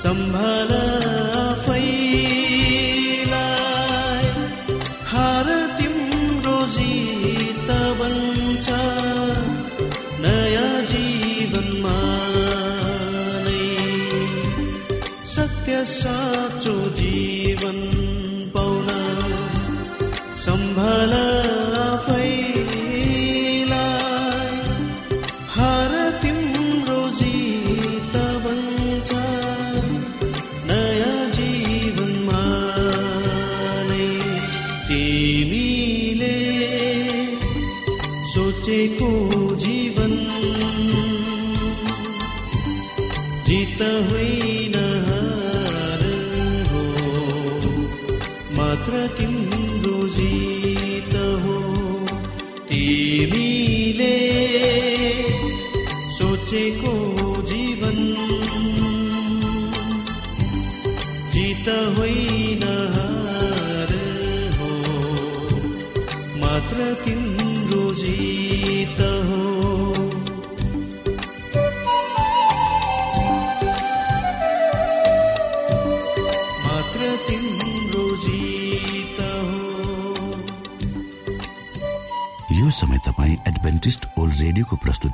सम्भाल आफैलाई सोचेको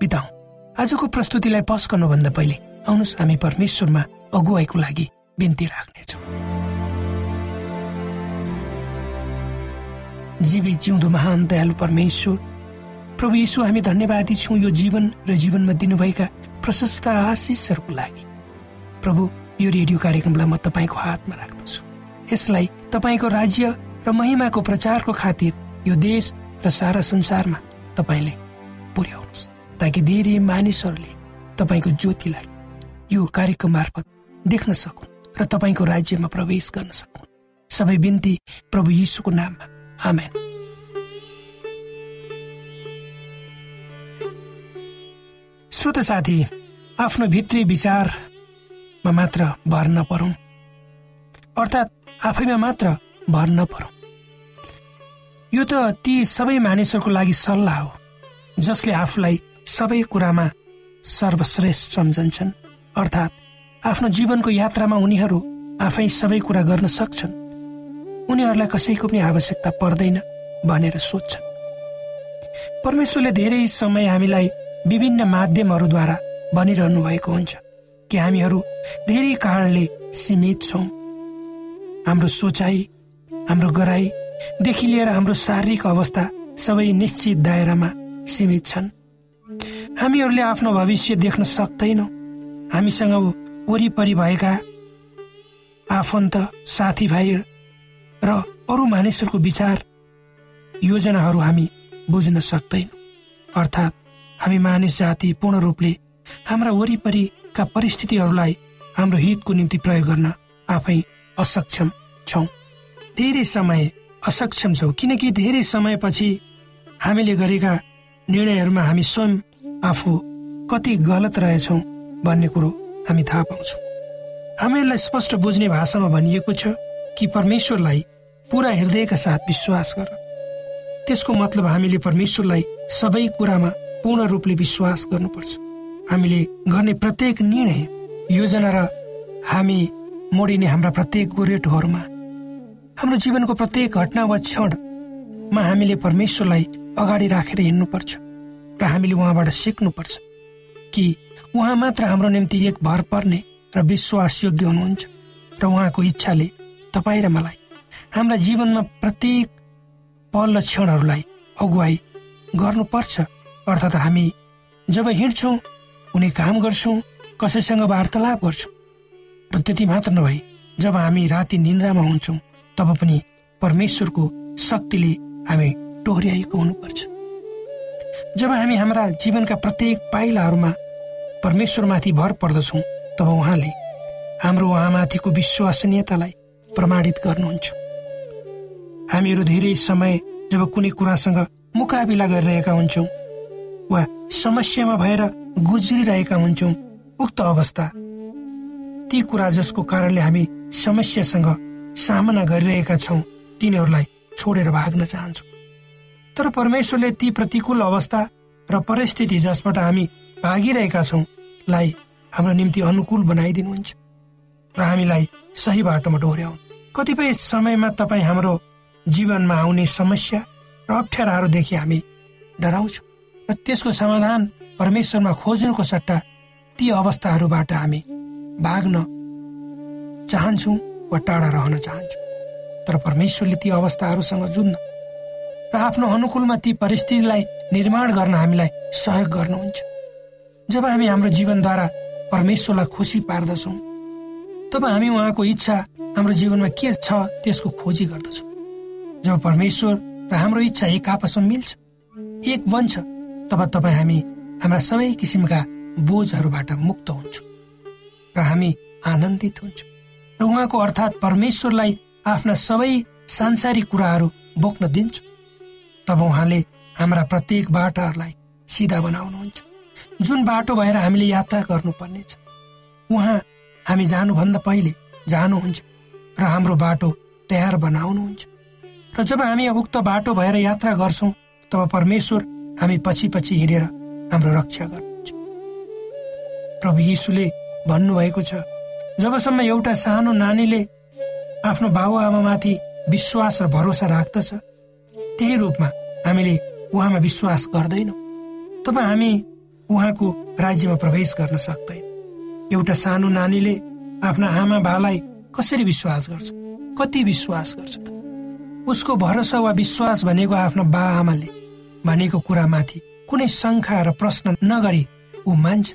बिताउ। आजको प्रस्तुतिलाई पस गर्नुभन्दा पहिले आउनुहोस् हामी परमेश्वरमा अगुवाईको लागि बिन्ती राख्नेछौँ। जीवी जिउँदो महान दयालु परमेश्वर प्रभु यीशु हामी धन्यवादी छौँ यो जीवन र जीवनमा दिनुभएका प्रशस्त आशिषहरूको लागि। प्रभु यो रेडियो कार्यक्रमलाई म तपाईँको हातमा राख्दछु। यसलाई तपाईँको राज्य र महिमाको प्रचारको खातिर यो देश र सारा संसारमा तपाईँले पुर्याउनुहोस्। ताकि धेरै मानिसहरूले तपाईँको ज्योतिलाई यो कार्यक्रम मार्फत देख्न सकुन् र तपाईँको राज्यमा प्रवेश गर्न सकुन्। सबै बिन्ती प्रभु यीशुको नाममा। आमेन। श्रोत साथी आफ्नो भित्री विचारमा मात्र भर नपरौँ। अर्थात् आफैमा मात्र भर नपरौँ। यो त ती सबै मानिसहरूको लागि सल्लाह हो जसले आफूलाई सबै कुरामा सर्वश्रेष्ठ सम्झन्छन् अर्थात् आफ्नो जीवनको यात्रामा उनीहरू आफै सबै कुरा गर्न सक्छन्। उनीहरूलाई कसैको पनि आवश्यकता पर्दैन भनेर सोध्छन्। परमेश्वरले धेरै समय हामीलाई विभिन्न माध्यमहरूद्वारा भनिरहनु भएको हुन्छ कि हामीहरू धेरै कारणले सीमित छौँ। हाम्रो सोचाइ हाम्रो गराईदेखि लिएर हाम्रो शारीरिक अवस्था सबै निश्चित दायरामा सीमित छन्। हामीहरूले आफ्नो भविष्य देख्न सक्दैनौँ। हामीसँग वरिपरि भएका आफन्त साथीभाइ र अरू मानिसहरूको विचार योजनाहरू हामी बुझ्न सक्दैनौँ। अर्थात् हामी मानिस जाति पूर्ण रूपले हाम्रा वरिपरिका परिस्थितिहरूलाई हाम्रो हितको निम्ति प्रयोग गर्न आफै असक्षम छौँ। धेरै समय असक्षम छौँ किनकि धेरै समयपछि हामीले गरेका निर्णयहरूमा हामी स्वयं आफू कति गलत रहेछौँ भन्ने कुरो हामी थाहा पाउँछौँ। हामीहरूलाई स्पष्ट बुझ्ने भाषामा भनिएको छ कि परमेश्वरलाई पुरा हृदयका साथ विश्वास गर। त्यसको मतलब हामीले परमेश्वरलाई सबै कुरामा पूर्ण रूपले विश्वास गर्नुपर्छ। हामीले गर्ने प्रत्येक निर्णय योजना र हामी मोडिने हाम्रा प्रत्येक गोरेटोहरूमा हाम्रो जीवनको प्रत्येक घटना वा क्षणमा हामीले परमेश्वरलाई अगाडि राखेर हिँड्नुपर्छ। र हामीले उहाँबाट सिक्नुपर्छ कि उहाँ मात्र हाम्रो निम्ति एक भर पर्ने र विश्वासयोग्य हुनुहुन्छ र उहाँको इच्छाले तपाईँ र मलाई हाम्रा जीवनमा प्रत्येक पल र क्षणहरूलाई अगुवाई गर्नुपर्छ। अर्थात् हामी जब हिँड्छौँ कुनै काम गर्छौँ कसैसँग वार्तालाप गर्छौँ र त्यति मात्र नभई जब हामी राति निन्द्रामा हुन्छौँ तब पनि परमेश्वरको शक्तिले हामी टोर्याएको हुनुपर्छ। जब हामी हाम्रा जीवनका प्रत्येक पाइलाहरूमा परमेश्वरमाथि भर पर्दछौँ तब उहाँले हाम्रो उहाँमाथिको विश्वसनीयतालाई प्रमाणित गर्नुहुन्छ। हामीहरू धेरै समय जब कुनै कुरासँग मुकाबिला गरिरहेका हुन्छौँ वा समस्यामा भएर गुज्रिरहेका हुन्छौँ उक्त अवस्था ती कुरा जसको कारणले हामी समस्यासँग सामना गरिरहेका छौँ तिनीहरूलाई छोडेर भाग्न चाहन्छौँ। तर परमेश्वरले ती प्रतिकूल अवस्था र परिस्थिति जसबाट हामी भागिरहेका छौँ लाई हाम्रो निम्ति अनुकूल बनाइदिनुहुन्छ र हामीलाई सही बाटोमा डोर्याउनु। कतिपय समयमा तपाईँ हाम्रो जीवनमा आउने समस्या र अप्ठ्याराहरूदेखि हामी डराउँछौँ र त्यसको समाधान परमेश्वरमा खोज्नुको सट्टा ती अवस्थाहरूबाट हामी भाग्न चाहन्छौँ वा टाढा रहन चाहन्छौँ। तर परमेश्वरले ती अवस्थाहरूसँग जुझ्न र आफ्नो अनुकूलमा ती परिस्थितिलाई निर्माण गर्न हामीलाई सहयोग गर्नुहुन्छ। जब हामी हाम्रो जीवनद्वारा परमेश्वरलाई खुसी पार्दछौँ तब हामी उहाँको इच्छा हाम्रो जीवनमा के छ त्यसको खोजी गर्दछौँ। जब परमेश्वर र हाम्रो इच्छा एक आपसमा मिल्छ एक बन्छ तब तपाईँ हामी हाम्रा सबै किसिमका बोझहरूबाट मुक्त हुन्छौँ र हामी आनन्दित हुन्छौँ। र उहाँको अर्थात् परमेश्वरलाई आफ्ना सबै सांसारिक कुराहरू बोक्न दिन्छौँ। तब उहाँले हाम्रा प्रत्येक बाटाहरूलाई सिधा बनाउनुहुन्छ। जुन बाटो भएर हामीले यात्रा गर्नुपर्नेछ उहाँ हामी जानुभन्दा पहिले जानुहुन्छ र हाम्रो बाटो तयार बनाउनुहुन्छ। र जब हामी उक्त बाटो भएर यात्रा गर्छौँ तब परमेश्वर हामी पछि पछि हिँडेर हाम्रो रक्षा गर्नुहुन्छ। प्रभु यीशुले भन्नुभएको छ जबसम्म एउटा सानो नानीले आफ्नो बाबुआमामाथि विश्वास र भरोसा राख्दछ त्यही रूपमा हामीले उहाँमा विश्वास गर्दैनौँ। तब हामी उहाँको राज्यमा प्रवेश गर्न सक्दैन। एउटा सानो नानीले आफ्ना आमा बालाई कसरी विश्वास गर्छ? कति विश्वास गर्छ त? उसको भरोसा वा विश्वास भनेको आफ्नो बा आमाले भनेको कुरामाथि कुनै शङ्का र प्रश्न नगरी ऊ मान्छ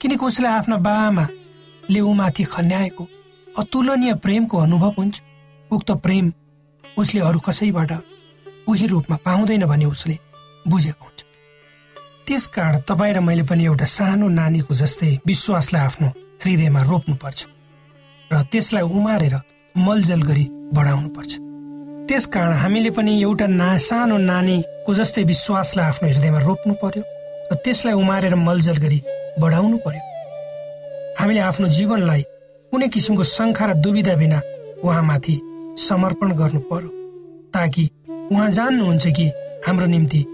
किनकि उसले आफ्ना बा आमाले ऊमाथि खन्याएको अतुलनीय प्रेमको अनुभव हुन्छ। उक्त प्रेम उसले अरू कसैबाट उही रूपमा पाउँदैन भने उसले बुझेको हुन्छ। त्यसकारण तपाईँ र मैले पनि एउटा सानो नानीको जस्तै विश्वासलाई आफ्नो हृदयमा रोप्नुपर्छ र त्यसलाई उमारेर मलजल गरी बढाउनु पर्छ त्यसकारण हामीले पनि एउटा ना सानो नानीको जस्तै विश्वासलाई आफ्नो हृदयमा रोप्नु पर्यो र त्यसलाई उमारेर मलजल गरी बढाउनु पर्यो। हामीले आफ्नो जीवनलाई कुनै किसिमको शङ्खा र दुविधा बिना उहाँमाथि समर्पण गर्नु पर्यो ताकि उहाँ जान्नुहुन्छ कि हाम्रो निम्ति?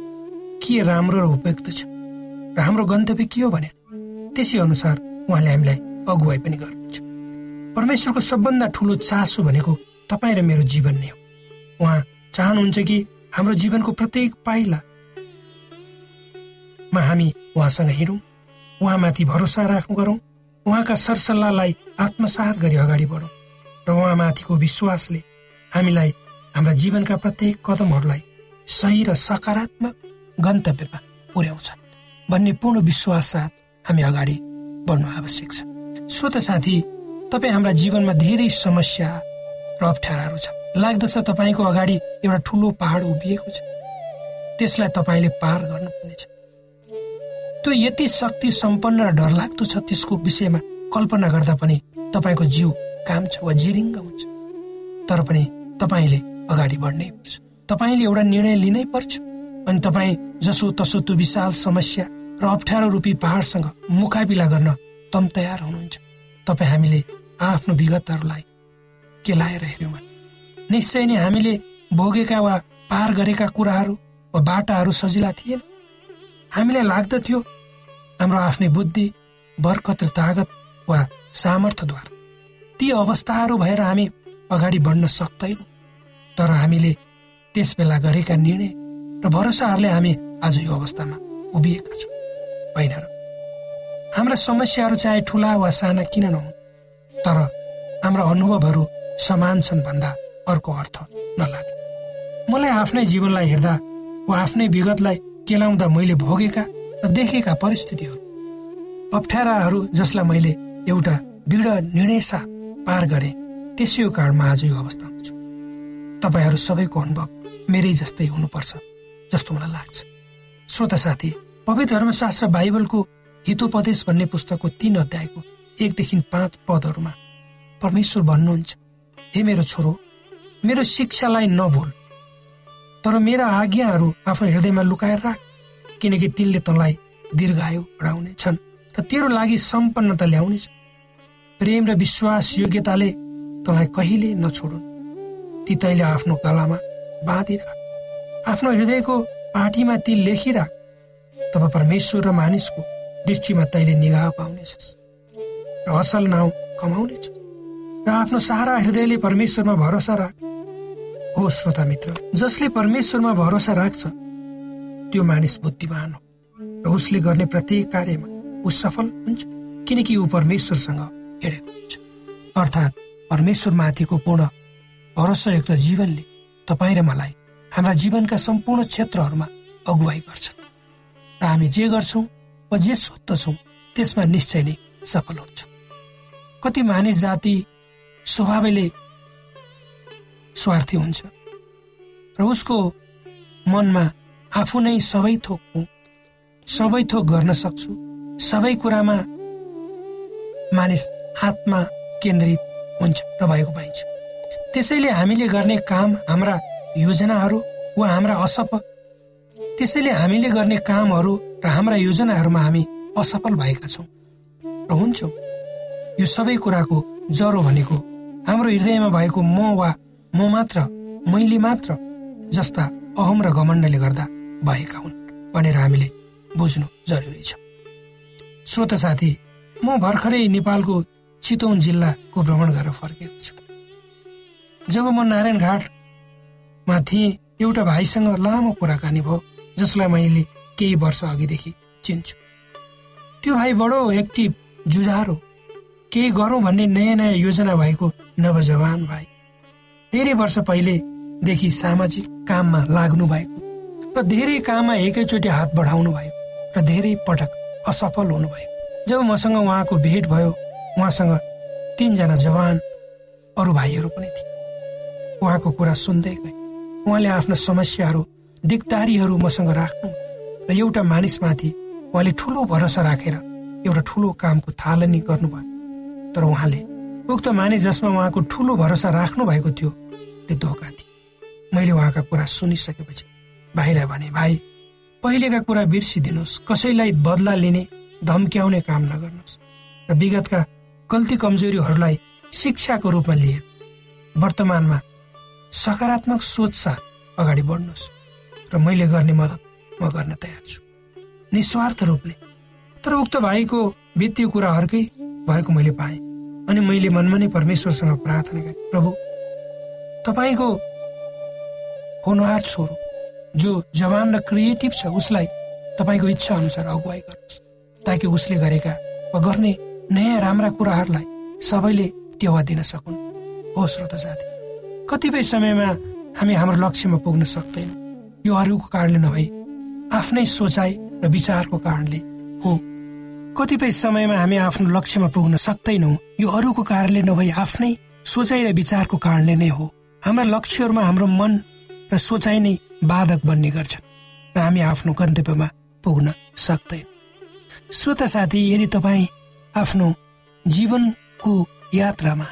के राम्रो र उपयुक्त छ? र हाम्रो गन्तव्य के हो भने त्यसै अनुसार उहाँले हामीलाई अगुवाई पनि गर्नुहुन्छ। परमेश्वरको सबभन्दा ठुलो चासो भनेको तपाईँ र मेरो जीवन नै हो। उहाँ चाहनुहुन्छ कि हाम्रो जीवनको प्रत्येक पाइलामा हामी उहाँसँग हिँडौँ उहाँमाथि भरोसा राख्नु गरौँ उहाँका सरसल्लाहलाई आत्मसात गरी अगाडि बढौँ र उहाँमाथिको विश्वासले हामीलाई हाम्रा जीवनका प्रत्येक कदमहरूलाई सही र सकारात्मक गन्तव्यमा पुर्याउँछन् भन्ने पूर्ण विश्वास साथ हामी अगाडि बढ्नु आवश्यक छ। श्रोत साथी तपाईँ हाम्रा जीवनमा धेरै समस्या र अप्ठ्याराहरू छ लाग्दछ तपाईँको अगाडि एउटा ठुलो पहाड उभिएको छ। त्यसलाई तपाईँले पार गर्नुपर्नेछ। त्यो यति शक्ति सम्पन्न र डरलाग्दो छ त्यसको विषयमा कल्पना गर्दा पनि तपाईँको जिउ काम छ वा जिरिङ्ग हुन्छ। तर पनि तपाईँले अगाडि बढ्नै पर्छ तपाईँले एउटा निर्णय लिनै पर्छ अनि तपाईँ जसो तसो त्यो विशाल समस्या र अप्ठ्यारो रूपी पहाडसँग मुकाबिला गर्न तम तयार हुनुहुन्छ। तपाईँ हामीले आफ्नो विगतहरूलाई केलाएर हेऱ्यौँ भने। निश्चय नै हामीले भोगेका वा पार गरेका कुराहरू वा बाटाहरू सजिला थिएन। हामीलाई लाग्दथ्यो हाम्रो आफ्नै बुद्धि बर्कत र तागत वा सामर्थ्यद्वारा। ती अवस्थाहरू भएर हामी अगाडि बढ्न सक्दैनौँ तर हामीले त्यस बेला गरेका निर्णय र भरोसाहरूले हामी आज यो अवस्थामा उभिएका छौँ। होइन र? हाम्रा समस्याहरू चाहे ठुला वा साना किन नहुन् तर हाम्रा अनुभवहरू समान छन् भन्दा अर्को अर्थ नलाग्ने मलाई आफ्नै जीवनलाई हेर्दा वा आफ्नै विगतलाई केलाउँदा मैले भोगेका र देखेका परिस्थितिहरू अप्ठ्याराहरू जसलाई मैले एउटा दृढ निर्णय साथ पार गरेँ त्यसै कारणमा आज यो अवस्थामा छु तपाईँहरू सबैको अनुभव मेरै जस्तै हुनुपर्छ जस्तो मलाई लाग्छ। श्रोता साथी पवित्र धर्मशास्त्र बाइबलको हितोपदेश भन्ने पुस्तकको तीन अध्यायको एकदेखि पाँच पदहरूमा परमेश्वर भन्नुहुन्छ हे मेरो छोरो मेरो शिक्षालाई नभुल तर मेरा आज्ञाहरू आफ्नो हृदयमा लुकाएर राख किनकि तिनले तँलाई दीर्घायु बढाउने छन् र तेरो लागि सम्पन्नता ल्याउनेछ प्रेम र विश्वास योग्यताले तँलाई कहिले नछोडुन्। ती तैँले आफ्नो गलामा बाँधिराख आफ्नो हृदयको पाठीमा ती लेखिराख तब परमेश्वर र मानिसको दृष्टिमा तैँले निगाह पाउनेछस् र असल नाउँ कमाउनेछ र आफ्नो सारा हृदयले परमेश्वरमा भरोसा राख। हो श्रोता मित्र जसले परमेश्वरमा भरोसा राख्छ त्यो मानिस बुद्धिमान हो र उसले गर्ने प्रत्येक कार्यमा ऊ सफल हुन्छ किनकि ऊ परमेश्वरसँग हिँडेको हुन्छ। अर्थात् परमेश्वरमाथिको पूर्ण भरोसायुक्त जीवनले तपाईँ र मलाई हाम्रा जीवनका सम्पूर्ण क्षेत्रहरूमा अगुवाई गर्छ। र हामी जे गर्छौँ वा जे सोध्दछौँ त्यसमा निश्चय नै सफल हुन्छौँ। कति मानिस जाति स्वभावले स्वार्थी हुन्छ र उसको मनमा आफू नै सबै थोक सबै थोक गर्न सक्छु सबै कुरामा मानिस आत्मा केन्द्रित हुन्छ र भएको पाइन्छ। त्यसैले हामीले गर्ने काम हाम्रा योजनाहरू वा हाम्रा असफल त्यसैले हामीले गर्ने कामहरू र हाम्रा योजनाहरूमा हामी असफल भएका छौँ र हुन्छौँ। यो सबै कुराको जरो भनेको हाम्रो हृदयमा भएको म वा म मात्र मैले मात्र जस्ता अहम र घमण्डले गर्दा भएका हुन् भनेर हामीले बुझ्नु जरुरी छ। श्रोत साथी म भर्खरै नेपालको चितौन जिल्लाको भ्रमण गरेर फर्केको छु। जब म नारायण घाटमा थिएँ एउटा भाइसँग लामो कुराकानी भयो जसलाई मैले केही वर्ष अघिदेखि चिन्छु। त्यो भाइ बडो एक्टिभ जुझारो केही गरौँ भन्ने नयाँ नयाँ योजना भएको नवजवान भाइ। धेरै वर्ष पहिलेदेखि सामाजिक काममा लाग्नु भएको र धेरै काममा एकैचोटि हात बढाउनु भएको र धेरै पटक असफल हुनु भएको। जब मसँग उहाँको भेट भयो उहाँसँग तिनजना जवान अरू भाइहरू पनि थिए। उहाँको कुरा सुन्दै गए। उहाँले आफ्ना समस्याहरू दिगदारीहरू मसँग राख्नु र एउटा मानिसमाथि उहाँले ठुलो भरोसा राखेर एउटा ठुलो कामको थालनी गर्नुभयो। तर उहाँले उक्त मानिस जसमा उहाँको ठुलो भरोसा राख्नु भएको थियो त्यो धोका थिए मैले उहाँका कुरा सुनिसकेपछि भाइलाई भने भाइ पहिलेका कुरा बिर्सिदिनुहोस्। कसैलाई बदला लिने धम्क्याउने काम नगर्नुहोस्। र विगतका गल्ती कमजोरीहरूलाई शिक्षाको रूपमा लिए वर्तमानमा सकारात्मक सोच साथ अगाडि बढ्नुहोस् र मैले गर्ने मद्दत म गर्न तयार छु। निस्वार्थ रूपले। तर उक्त भाइको वित्तीय कुराहरूकै भएको मैले पाएँ अनि मैले मनमा नै परमेश्वरसँग प्रार्थना गरेँ। प्रभु तपाईँको होनहार छोरो जो जवान र क्रिएटिभ छ उसलाई तपाईँको इच्छा अनुसार अगुवाई गर्नुहोस् ताकि उसले गरेका वा गर्ने नयाँ राम्रा कुराहरूलाई सबैले टेवा दिन सकुन्। हो श्रोत साथी कतिपय समयमा हामी हाम्रो लक्ष्यमा पुग्न सक्दैनौँ। यो अरूको कारणले नभई आफ्नै सोचाइ र विचारको कारणले हो। कतिपय समयमा हामी आफ्नो लक्ष्यमा पुग्न सक्दैनौँ। यो अरूको कारणले नभई आफ्नै सोचाइ र विचारको कारणले नै हो। हाम्रा लक्ष्यहरूमा हाम्रो मन र सोचाइ नै बाधक बन्ने गर्छन् र हामी आफ्नो गन्तव्यमा पुग्न सक्दैन। श्रोत साथी यदि तपाईँ आफ्नो जीवनको यात्रामा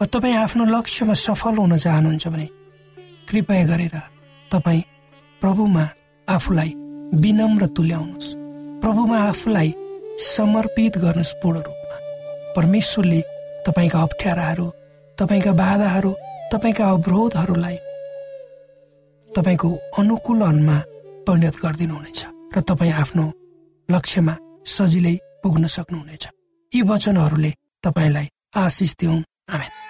वा तपाईँ आफ्नो लक्ष्यमा सफल हुन चाहनुहुन्छ भने कृपया गरेर तपाईँ प्रभुमा आफूलाई विनम्र तुल्याउनुहोस्। प्रभुमा आफूलाई समर्पित गर्नुहोस् पूर्ण रूपमा। परमेश्वरले तपाईँका अप्ठ्याराहरू तपाईँका बाधाहरू तपाईँका अवरोधहरूलाई तपाईँको अनुकूलनमा परिणत गरिदिनुहुनेछ र तपाईँ आफ्नो लक्ष्यमा सजिलै पुग्न सक्नुहुनेछ। यी वचनहरूले तपाईँलाई आशिष दिउन्। आमेन।